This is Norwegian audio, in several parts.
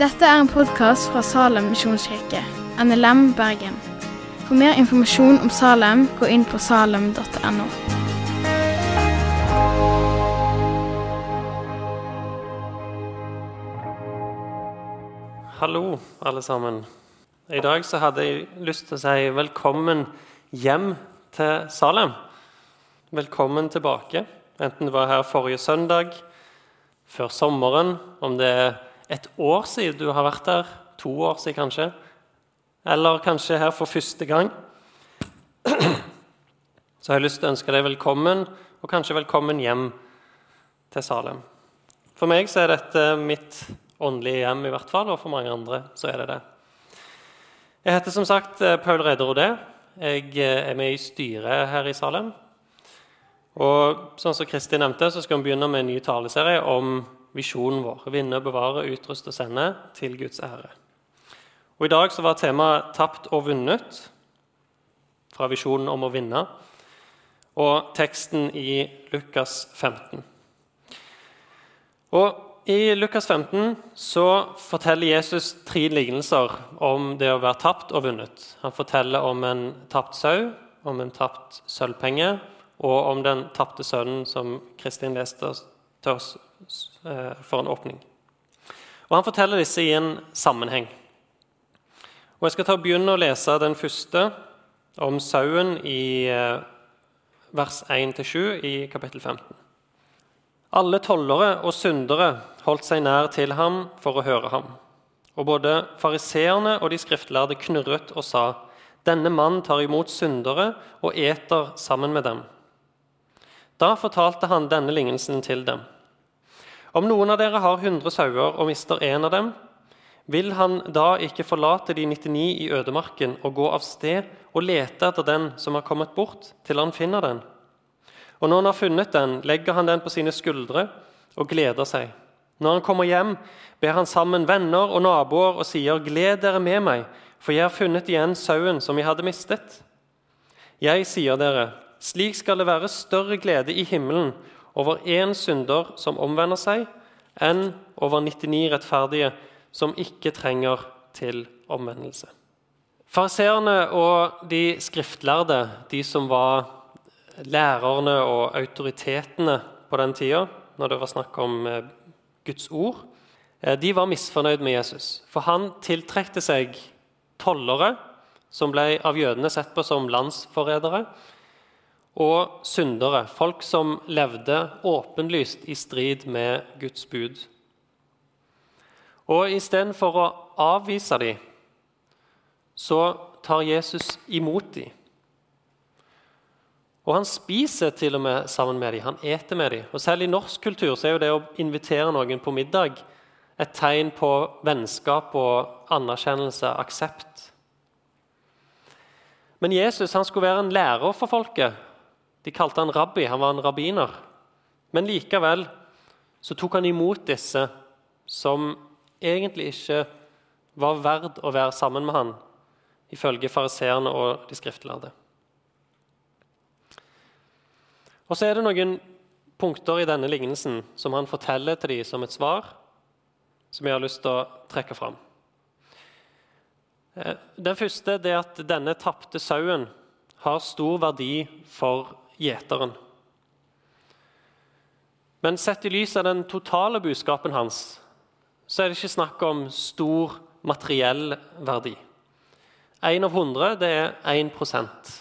Dette er en podkast fra Salem misjonskirke, NLM Bergen. For mer informasjon om Salem, gå inn på salem.no. Hallo, alle sammen. I dag så hadde jeg lyst til å si velkommen hjem til Salem. Velkommen tilbake, enten du var her forrige søndag, før sommeren, om det er et år siden du har vært her, to år siden kanskje, eller kanskje her for første gang. Så har jeg lyst til å ønske deg velkommen, og kanskje velkommen hjem til Salem. For meg så er dette mitt åndelige hjem, i hvert fall, og for mange andre så er det det. Jeg heter som sagt eh, Paul Reder Rodé. Jeg eh, er med i styret her i Salem. Og sånn som Kristi nevnte, så skal vi begynne med en ny taleserie om visjonen vår. Vinne, bevare, utruste og sende til Guds ære. Og I dag så var temaet 'Tapt og vunnet', fra visjonen om å vinne, og teksten i Lukas 15. Og I Lukas 15 så forteller Jesus tre lignelser om det å være tapt og vunnet. Han forteller om en tapt sau, om en tapt sølvpenge og om den tapte sønnen som Kristin leste til oss Eh, for en åpning. Og Han forteller disse i en sammenheng. Og Jeg skal ta og begynne å lese den første, om sauen, i eh, vers 1-7 i kapittel 15. Alle tollere og syndere holdt seg nær til ham for å høre ham. Og både fariseerne og de skriftlærde knurret og sa:" Denne mann tar imot syndere og eter sammen med dem. Da fortalte han denne lignelsen til dem. Om noen av dere har 100 sauer og mister én av dem, vil han da ikke forlate de 99 i ødemarken og gå av sted og lete etter den som har kommet bort, til han finner den? Og når han har funnet den, legger han den på sine skuldre og gleder seg. Når han kommer hjem, ber han sammen venner og naboer og sier, 'Gled dere med meg, for jeg har funnet igjen sauen som jeg hadde mistet.' Jeg sier dere, slik skal det være større glede i himmelen over én synder som omvender seg, enn over 99 rettferdige som ikke trenger til omvendelse. Fariseerne og de skriftlærde, de som var lærerne og autoritetene på den tida, når det var snakk om eh, Guds ord, eh, de var misfornøyd med Jesus. For han tiltrekte seg tollere, som ble av jødene sett på som landsforrædere, og syndere, folk som levde åpenlyst i strid med Guds bud. Og istedenfor å avvise dem, så tar Jesus imot dem. Og han spiser til og med sammen med dem. Han eter med dem. Og Selv i norsk kultur så er jo det å invitere noen på middag et tegn på vennskap og anerkjennelse, aksept. Men Jesus han skulle være en lærer for folket. De kalte han rabbi, han var en rabbiner. Men likevel så tok han imot disse som egentlig ikke var verd å være sammen med han, ifølge fariseerne og de skriftlærde. Og så er det noen punkter i denne lignelsen som han forteller til dem som et svar, som jeg har lyst til å trekke fram. Eh, den første er at denne tapte sauen har stor verdi for gjeteren. Men sett i lys av den totale budskapen hans så er det ikke snakk om stor materiell verdi. Én av hundre det er 1%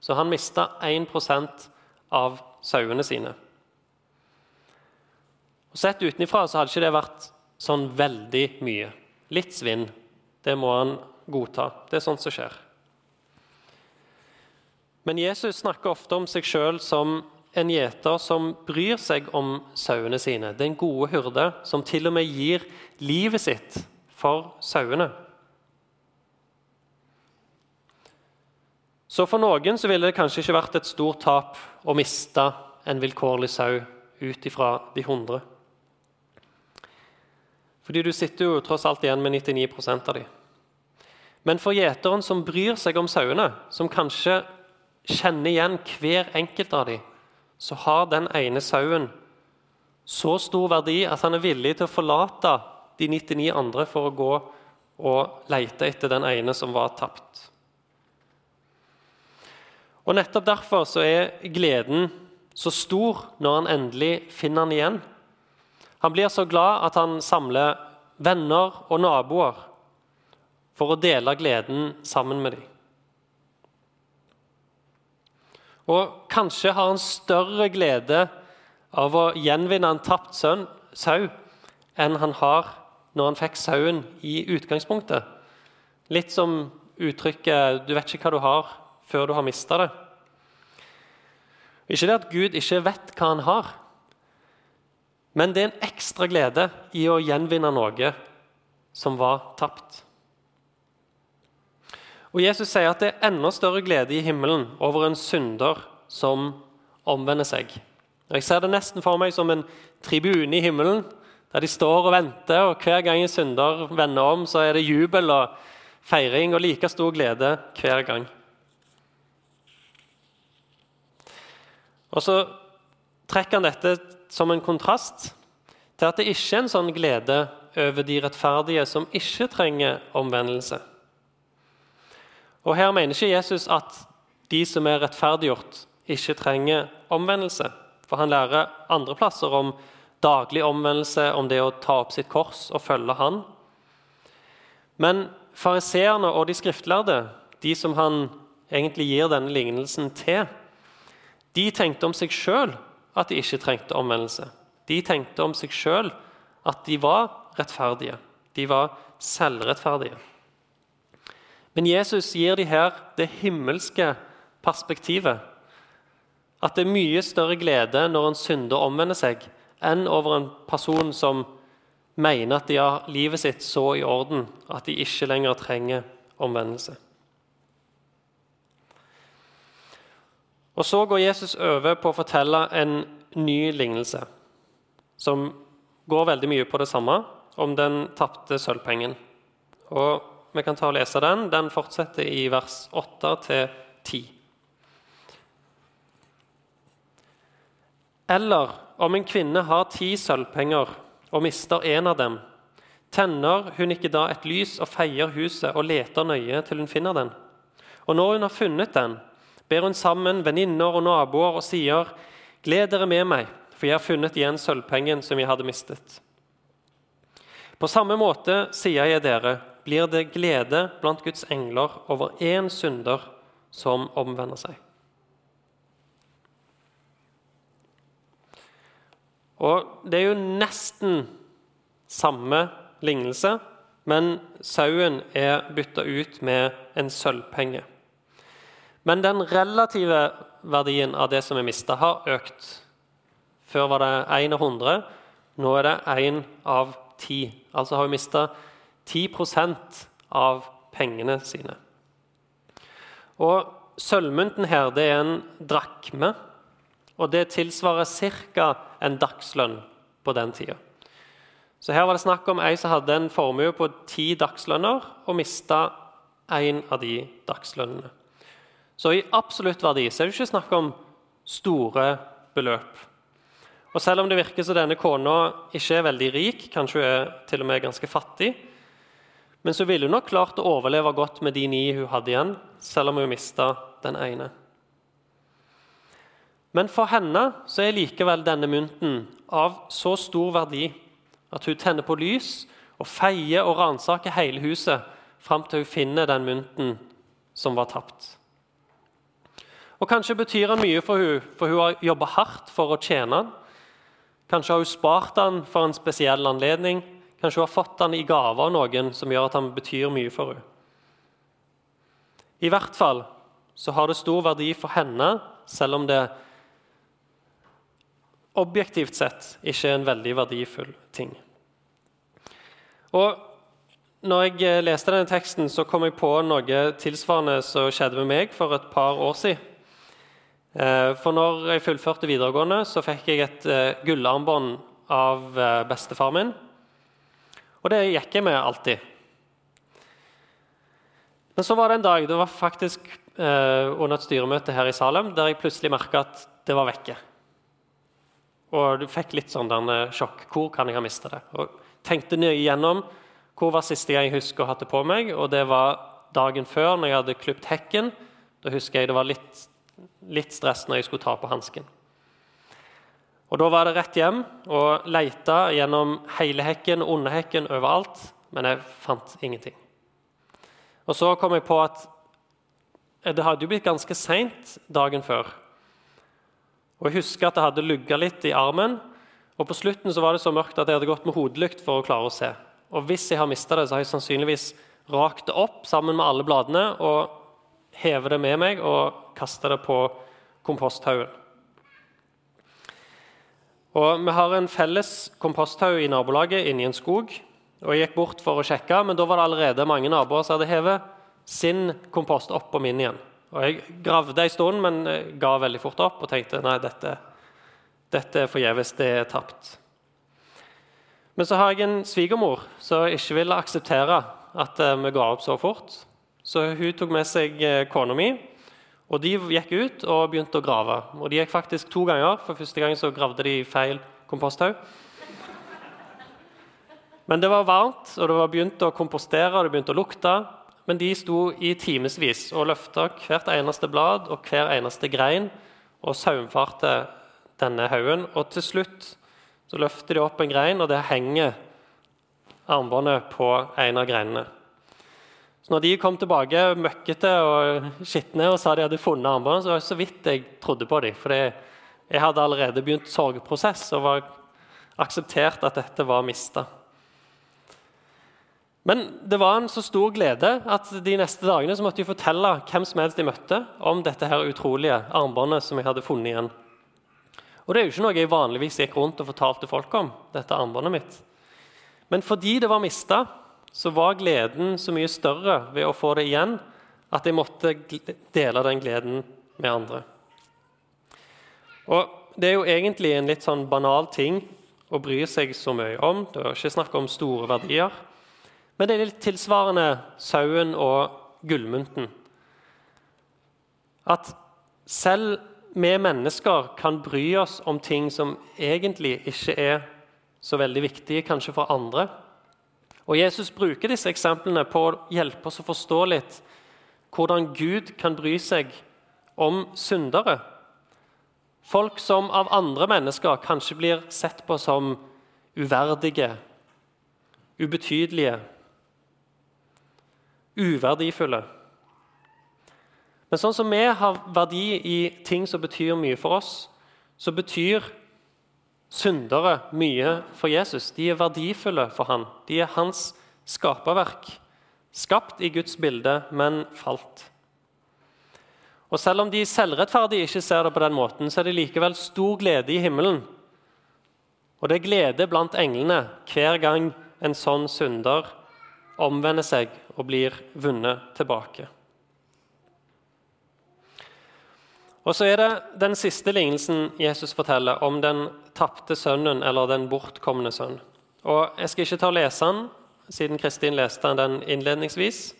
Så han mista 1% av sauene sine. Og Sett utenfra hadde ikke det vært sånn veldig mye. Litt svinn, det må han godta. Det er sånt som skjer. Men Jesus snakker ofte om seg sjøl som en gjeter som bryr seg om sauene sine. Den gode hyrde som til og med gir livet sitt for sauene. Så for noen så ville det kanskje ikke vært et stort tap å miste en vilkårlig sau ut ifra de 100. Fordi du sitter jo tross alt igjen med 99% av dem. Men for gjeteren som bryr seg om sauene, som kanskje kjenner igjen hver enkelt av dem, så har den ene sauen så stor verdi at han er villig til å forlate de 99 andre for å gå og lete etter den ene som var tapt. Og Nettopp derfor så er gleden så stor når han endelig finner han igjen. Han blir så glad at han samler venner og naboer for å dele gleden sammen med dem. Og kanskje har han større glede av å gjenvinne en tapt sønn, sau enn han har når han fikk sauen i utgangspunktet. Litt som uttrykket 'du vet ikke hva du har før du har mista det'. Ikke det at Gud ikke vet hva han har, men det er en ekstra glede i å gjenvinne noe som var tapt. Og Jesus sier at det er enda større glede i himmelen over en synder som omvender seg. Jeg ser det nesten for meg som en tribune i himmelen, der de står og venter, og hver gang en synder vender om, så er det jubel og feiring og like stor glede hver gang. Og så trekker han dette som en kontrast til at det ikke er en sånn glede over de rettferdige som ikke trenger omvendelse. Og Her mener ikke Jesus at de som er rettferdiggjort, ikke trenger omvendelse. For han lærer andre plasser om daglig omvendelse, om det å ta opp sitt kors og følge han. Men fariseerne og de skriftlærde, de som han egentlig gir denne lignelsen til, de tenkte om seg sjøl at de ikke trengte omvendelse. De tenkte om seg sjøl at de var rettferdige. De var selvrettferdige. Men Jesus gir de her det himmelske perspektivet. At det er mye større glede når en synder omvender seg, enn over en person som mener at de har livet sitt så i orden at de ikke lenger trenger omvendelse. Og Så går Jesus over på å fortelle en ny lignelse, som går veldig mye på det samme, om den tapte sølvpengen. Og Vi kan ta og lese den. Den fortsetter i vers 8 til 10. Eller om en kvinne har ti sølvpenger og mister en av dem, tenner hun ikke da et lys og feier huset og leter nøye til hun finner den? Og når hun har funnet den, ber hun sammen venninner og naboer og sier, 'Gled dere med meg, for jeg har funnet igjen sølvpengen som jeg hadde mistet.' På samme måte, sier jeg dere, blir det glede blant Guds engler over én synder som omvender seg. Og Det er jo nesten samme lignelse, men sauen er bytta ut med en sølvpenge. Men den relative verdien av det som er mista, har økt. Før var det én av 100. Nå er det én av ti. Altså har vi mista 10% av pengene sine. Og Sølvmynten her det er en drakme, og det tilsvarer ca. en dagslønn på den tida. Så her var det snakk om ei som hadde en formue på ti dagslønner og mista én av de dagslønnene. Så i absolutt verdi så er det ikke snakk om store beløp. Og Selv om det virker som denne kona ikke er veldig rik, kanskje hun er til og med ganske fattig, men så ville hun nok klart å overleve godt med de ni hun hadde igjen, selv om hun mista den ene. Men for henne så er likevel denne mynten av så stor verdi at hun tenner på lys og feier og ransaker hele huset fram til hun finner den mynten som var tapt. Og Kanskje betyr han mye for hun, for hun har jobba hardt for å tjene han. Kanskje har hun spart han for en spesiell anledning. Kanskje hun har fått han i gave av noen som gjør at han betyr mye for henne. I hvert fall så har det stor verdi for henne, selv om det objektivt sett ikke er en veldig verdifull ting. Og når jeg leste denne teksten, så kom jeg på noe tilsvarende som skjedde med meg for et par år siden. Eh, for når jeg fullførte videregående, så fikk jeg et eh, gullarmbånd av eh, bestefar min. Og det gikk jeg med alltid. Men så var det en dag, det var faktisk under et styremøte her i Salem, der jeg plutselig merka at det var vekke. Og du fikk litt sånn den sjokk. Hvor kan jeg ha mista det? Og tenkte nøye igjennom hvor var siste gang jeg husker å ha det på meg. Og det var dagen før, når jeg hadde klipt hekken. Da husker jeg det var litt, litt stress når jeg skulle ta på hansken. Og Da var det rett hjem og leita gjennom hele hekken, underhekken, overalt. Men jeg fant ingenting. Og Så kom jeg på at det hadde jo blitt ganske seint dagen før. Og Jeg husker at det hadde lugga litt i armen. Og På slutten så var det så mørkt at jeg hadde gått med hodelykt for å klare å se. Og Hvis jeg har mista det, så har jeg sannsynligvis rakt det opp sammen med alle bladene og hevet det med meg og kasta det på komposthaugen. Og Vi har en felles komposthaug i nabolaget inni en skog. og Jeg gikk bort for å sjekke, men da var det allerede mange naboer som hadde hevet sin kompost opp på min igjen. Og Jeg gravde en stund, men ga veldig fort opp og tenkte nei, dette, dette er forgjeves, det er tapt. Men så har jeg en svigermor som ikke ville akseptere at eh, vi ga opp så fort. Så hun tok med seg eh, kona mi, og de gikk ut og begynte å grave. Og de gikk faktisk to ganger. For første gang så gravde de feil komposthaug. Men det var varmt, og det var begynt å kompostere og det begynte å lukte. Men de sto i timevis og løfta hvert eneste blad og hver eneste grein og saumfarte denne haugen. Og til slutt så løfter de opp en grein, og det henger armbåndet på en av greinene. Så når de kom tilbake møkkete og skitne og sa de hadde funnet armbåndet, så var det så vidt jeg trodde på dem. For jeg hadde allerede begynt sorgprosess og var akseptert at dette var mista. Men det var en så stor glede at de neste dagene så måtte de fortelle hvem som helst de møtte, om dette her utrolige armbåndet som jeg hadde funnet igjen. Og det er jo ikke noe jeg vanligvis gikk rundt og fortalte folk om. dette armbåndet mitt. Men fordi det var mista, så var gleden så mye større ved å få det igjen at jeg måtte dele den gleden med andre. Og Det er jo egentlig en litt sånn banal ting å bry seg så mye om. Det er ikke snakk om store verdier. Men det er litt tilsvarende sauen og gullmynten. At selv vi mennesker kan bry oss om ting som egentlig ikke er så veldig viktige kanskje for andre. Og Jesus bruker disse eksemplene på å hjelpe oss å forstå litt hvordan Gud kan bry seg om syndere. Folk som av andre mennesker kanskje blir sett på som uverdige, ubetydelige, uverdifulle. Men sånn som vi har verdi i ting som betyr mye for oss, så betyr syndere mye for Jesus. De er verdifulle for han. De er hans skaperverk. Skapt i Guds bilde, men falt. Og Selv om de selvrettferdige ikke ser det på den måten, så er det likevel stor glede i himmelen. Og det er glede blant englene hver gang en sånn synder omvender seg og blir vunnet tilbake. Og så er det den siste lignelsen Jesus forteller om den tapte sønnen eller den bortkomne sønn. Og Jeg skal ikke ta og lese den, siden Kristin leste den innledningsvis.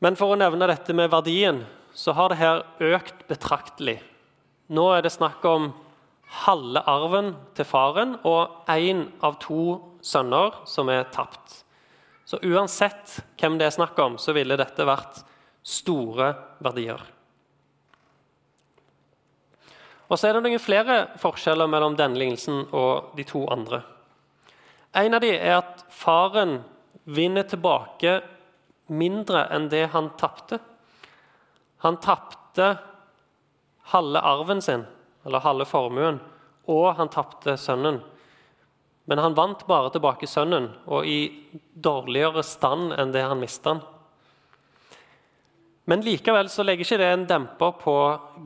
Men for å nevne dette med verdien, så har det her økt betraktelig. Nå er det snakk om halve arven til faren og én av to sønner som er tapt. Så uansett hvem det er snakk om, så ville dette vært store verdier. Og så er det noen flere forskjeller mellom denne lignelsen og de to andre. En av dem er at faren vinner tilbake mindre enn det han tapte. Han tapte halve arven sin, eller halve formuen, og han tapte sønnen. Men han vant bare tilbake sønnen, og i dårligere stand enn det han mista. Men likevel så legger ikke det en demper på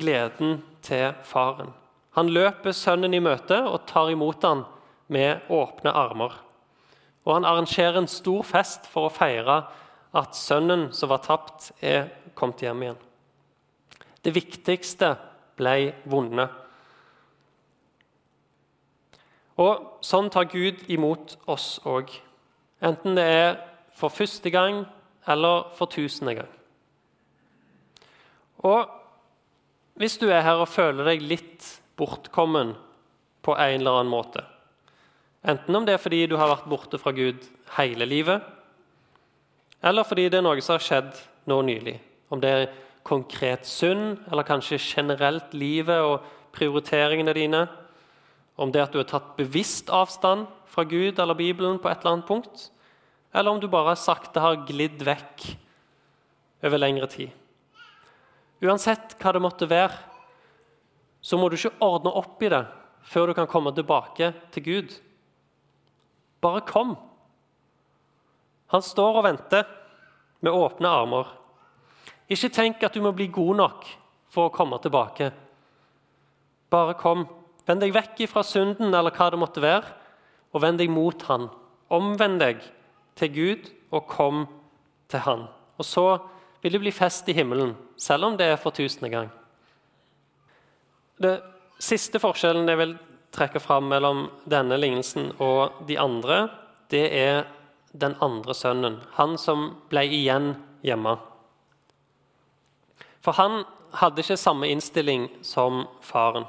gleden til faren. Han løper sønnen i møte og tar imot han med åpne armer. Og han arrangerer en stor fest for å feire at sønnen som var tapt, er kommet hjem igjen. Det viktigste ble vunnet. Og sånn tar Gud imot oss òg. Enten det er for første gang eller for tusende gang. Og hvis du er her og føler deg litt bortkommen på en eller annen måte. Enten om det er fordi du har vært borte fra Gud hele livet, eller fordi det er noe som har skjedd nå nylig. Om det er konkret synd, eller kanskje generelt livet og prioriteringene dine. Om det at du har tatt bevisst avstand fra Gud eller Bibelen på et eller annet punkt. Eller om du bare sakte har glidd vekk over lengre tid. Uansett hva det måtte være, så må du ikke ordne opp i det før du kan komme tilbake til Gud. Bare kom. Han står og venter med åpne armer. Ikke tenk at du må bli god nok for å komme tilbake. Bare kom. Vend deg vekk fra synden eller hva det måtte være, og vend deg mot Han. Omvend deg til Gud og kom til Han. Og så vil det bli fest i himmelen, selv om det er for tusende gang. Det siste forskjellen jeg vil trekke fram mellom denne lignelsen og de andre, det er den andre sønnen, han som ble igjen hjemme. For han hadde ikke samme innstilling som faren.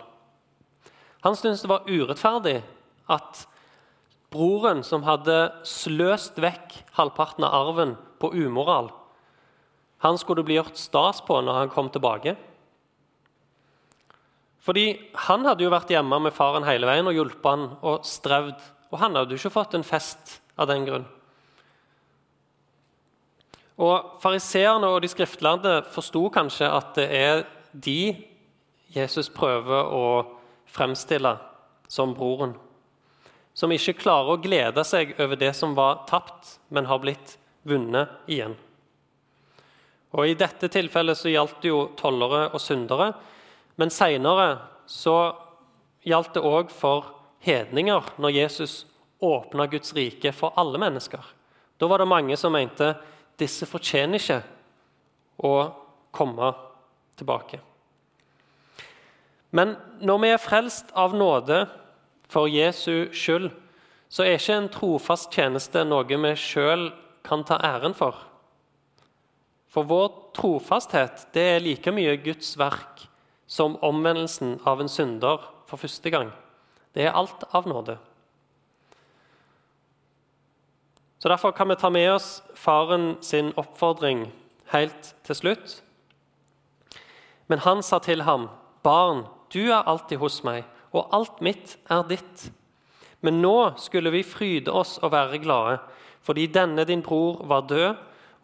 Han syntes det var urettferdig at broren, som hadde sløst vekk halvparten av arven på umoral, han skulle bli gjort stas på når han kom tilbake. Fordi han hadde jo vært hjemme med faren hele veien og hjulpet han og strevd. Og han hadde jo ikke fått en fest av den grunn. Og Fariseerne og de skriftlærde forsto kanskje at det er de Jesus prøver å fremstille som broren. Som ikke klarer å glede seg over det som var tapt, men har blitt vunnet igjen. Og I dette tilfellet så gjaldt det jo tollere og syndere, men seinere så gjaldt det òg for hedninger når Jesus åpna Guds rike for alle mennesker. Da var det mange som mente disse fortjener ikke å komme tilbake. Men når vi er frelst av nåde for Jesu skyld, så er ikke en trofast tjeneste noe vi sjøl kan ta æren for. For vår trofasthet det er like mye Guds verk som omvendelsen av en synder for første gang. Det er alt av nåde. Så Derfor kan vi ta med oss faren sin oppfordring helt til slutt. Men han sa til ham, 'Barn, du er alltid hos meg, og alt mitt er ditt.' Men nå skulle vi fryde oss og være glade, fordi denne din bror var død